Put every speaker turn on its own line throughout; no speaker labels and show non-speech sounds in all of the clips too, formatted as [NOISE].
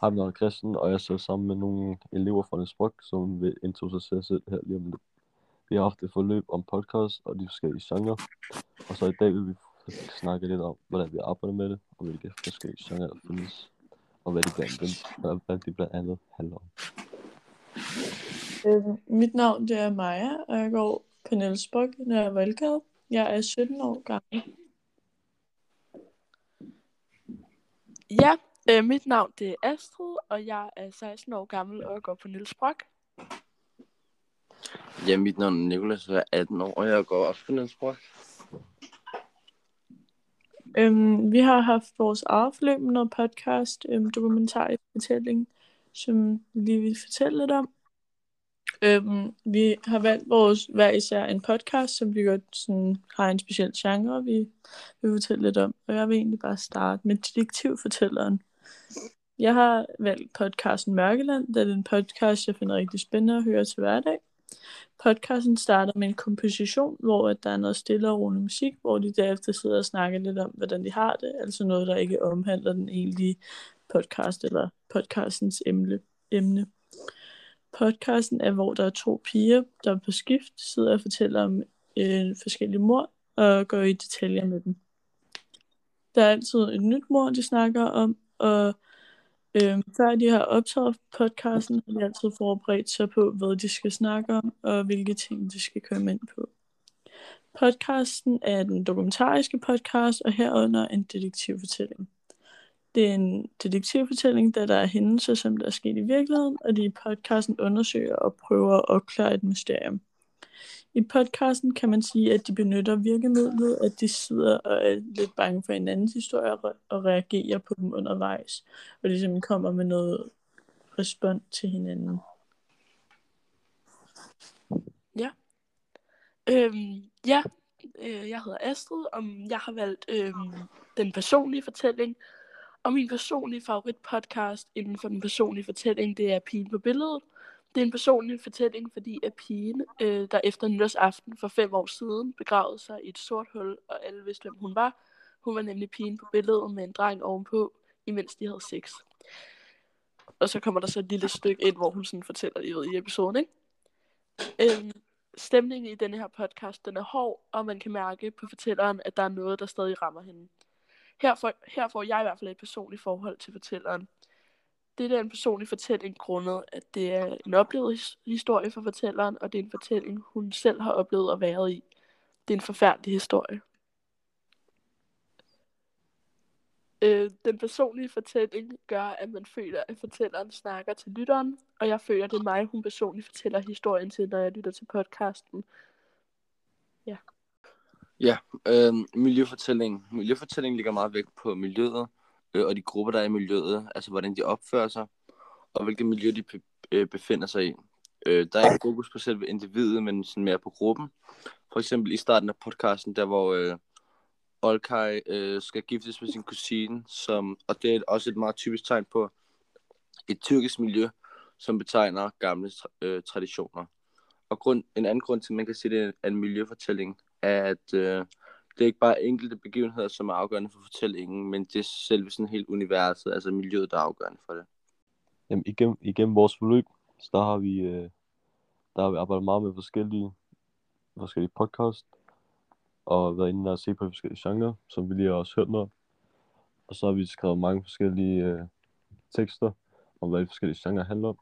Hej, jeg er Christian, og jeg sidder sammen med nogle elever fra Niels som vil introducere sig selv her lige om lidt. Vi har haft et forløb om podcast og de forskellige genrer, og så i dag vil vi snakke lidt om, hvordan vi arbejder med det, og hvilke forskellige genrer der findes, og hvad de blandt, dem, hvad de blandt andet handler om.
Øh, mit navn det er Maja, og jeg går på Niels Brock, når jeg er. Jeg er 17 år gammel.
Ja, øh, mit navn det er Astrid, og jeg er 16 år gammel, og jeg går på Niels Brock.
Ja, mit navn er Nicolas, og jeg er 18 år, og jeg går også på Niels Brock.
Øhm, vi har haft vores eget forløb med noget podcast, øhm, dokumentarisk fortælling, som vi lige vil fortælle lidt om. Øhm, vi har valgt vores hver især en podcast, som vi godt sådan, har en speciel genre, vi vil fortælle lidt om. Og jeg vil egentlig bare starte med detektivfortælleren. Jeg har valgt podcasten Mørkeland, da det er en podcast, jeg finder rigtig spændende at høre til hverdag. Podcasten starter med en komposition, hvor der er noget stille og rolig musik, hvor de derefter sidder og snakker lidt om, hvordan de har det, altså noget, der ikke omhandler den egentlige podcast eller podcastens emne. emne. Podcasten er, hvor der er to piger, der på skift sidder og fortæller om øh, forskellige mor og går i detaljer med dem. Der er altid et nyt mor, de snakker om, og øhm, før de har optaget podcasten, har de altid forberedt sig på, hvad de skal snakke om, og hvilke ting de skal komme ind på. Podcasten er den dokumentariske podcast, og herunder en detektivfortælling. Det er en detektivfortælling, da der er hændelser, som der er sket i virkeligheden, og de i podcasten undersøger og prøver at opklare et mysterium. I podcasten kan man sige, at de benytter virkemidlet, at de sidder og er lidt bange for hinandens historier og reagerer på dem undervejs, og ligesom kommer med noget respons til hinanden.
Ja. Øhm, ja, øh, jeg hedder Astrid, og jeg har valgt øhm, den personlige fortælling, og min personlige favoritpodcast inden for den personlige fortælling, det er Pigen på billedet. Det er en personlig fortælling, fordi at pigen, øh, der efter nytårsaften for fem år siden begravede sig i et sort hul, og alle vidste, hvem hun var. Hun var nemlig pigen på billedet med en dreng ovenpå, imens de havde sex. Og så kommer der så et lille stykke ind, hvor hun sådan fortæller det i episoden, ikke? Øhm, stemningen i denne her podcast, den er hård, og man kan mærke på fortælleren, at der er noget, der stadig rammer hende. Her får, her får jeg i hvert fald et personligt forhold til fortælleren. Det er en personlig fortælling grundet, at det er en oplevet historie for fortælleren, og det er en fortælling, hun selv har oplevet og været i. Det er en forfærdelig historie. Øh, den personlige fortælling gør, at man føler, at fortælleren snakker til lytteren, og jeg føler, at det er mig, hun personligt fortæller historien til, når jeg lytter til podcasten. Ja.
Ja, øh, miljøfortælling. Miljøfortælling ligger meget vægt på miljøet, øh, og de grupper, der er i miljøet, altså hvordan de opfører sig, og hvilket miljø de øh, befinder sig i. Øh, der er ikke fokus på selve individet, men sådan mere på gruppen. For eksempel i starten af podcasten, der hvor øh, Olkai øh, skal giftes med sin kusine, som, og det er også et meget typisk tegn på et tyrkisk miljø, som betegner gamle øh, traditioner. Og grund, en anden grund til, at man kan sige, det er en miljøfortælling, er, at øh, det er ikke bare enkelte begivenheder, som er afgørende for fortællingen, men det er selve sådan helt universet, altså miljøet, der er afgørende for det.
Jamen, igennem, igennem vores forløb, så der har vi, øh, der har vi arbejdet meget med forskellige, forskellige podcast, og været inde og se på forskellige genrer, som vi lige har også hørt noget. Og så har vi skrevet mange forskellige øh, tekster om, hvad de forskellige genrer handler om.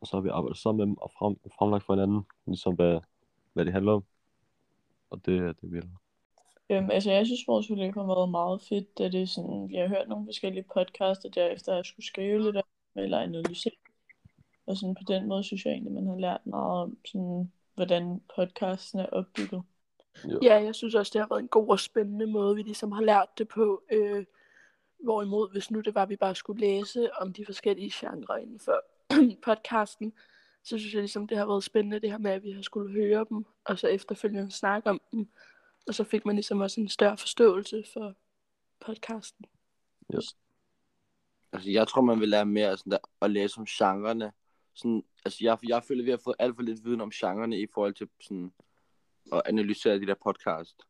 Og så har vi arbejdet sammen med dem og frem, fremlagt for hinanden, ligesom hvad, hvad det handler om. Og det er det, vi har
Øhm, altså, jeg synes, vores forløb har været meget fedt, da det er sådan, vi har hørt nogle forskellige podcasts, og derefter jeg skulle skrive lidt om, eller analysere. Og sådan på den måde synes jeg egentlig, man har lært meget om, sådan, hvordan podcasten er opbygget.
Jo. Ja, jeg synes også, det har været en god og spændende måde, vi ligesom har lært det på. Øh, hvorimod, hvis nu det var, at vi bare skulle læse om de forskellige genrer inden for [CLEARS THROAT] podcasten, så synes jeg ligesom, det har været spændende, det her med, at vi har skulle høre dem, og så efterfølgende snakke om dem. Og så fik man ligesom også en større forståelse for podcasten.
Yes. Altså, jeg tror, man vil lære mere sådan der, at læse om genrerne. Sådan, altså, jeg, jeg føler, at vi har fået alt for lidt viden om genrerne i forhold til sådan, at analysere de der podcast.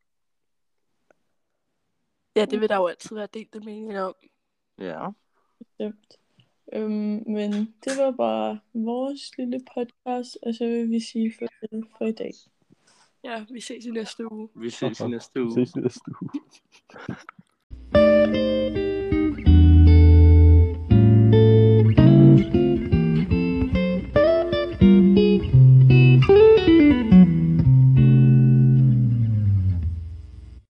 Ja, det vil der jo altid være delt mening om.
Ja.
bestemt. Øhm, men det var bare vores lille podcast, og så vil vi sige farvel for i dag.
Ja, vi ses i næste uge.
Vi ses i næste uge.
Vi ses i næste uge.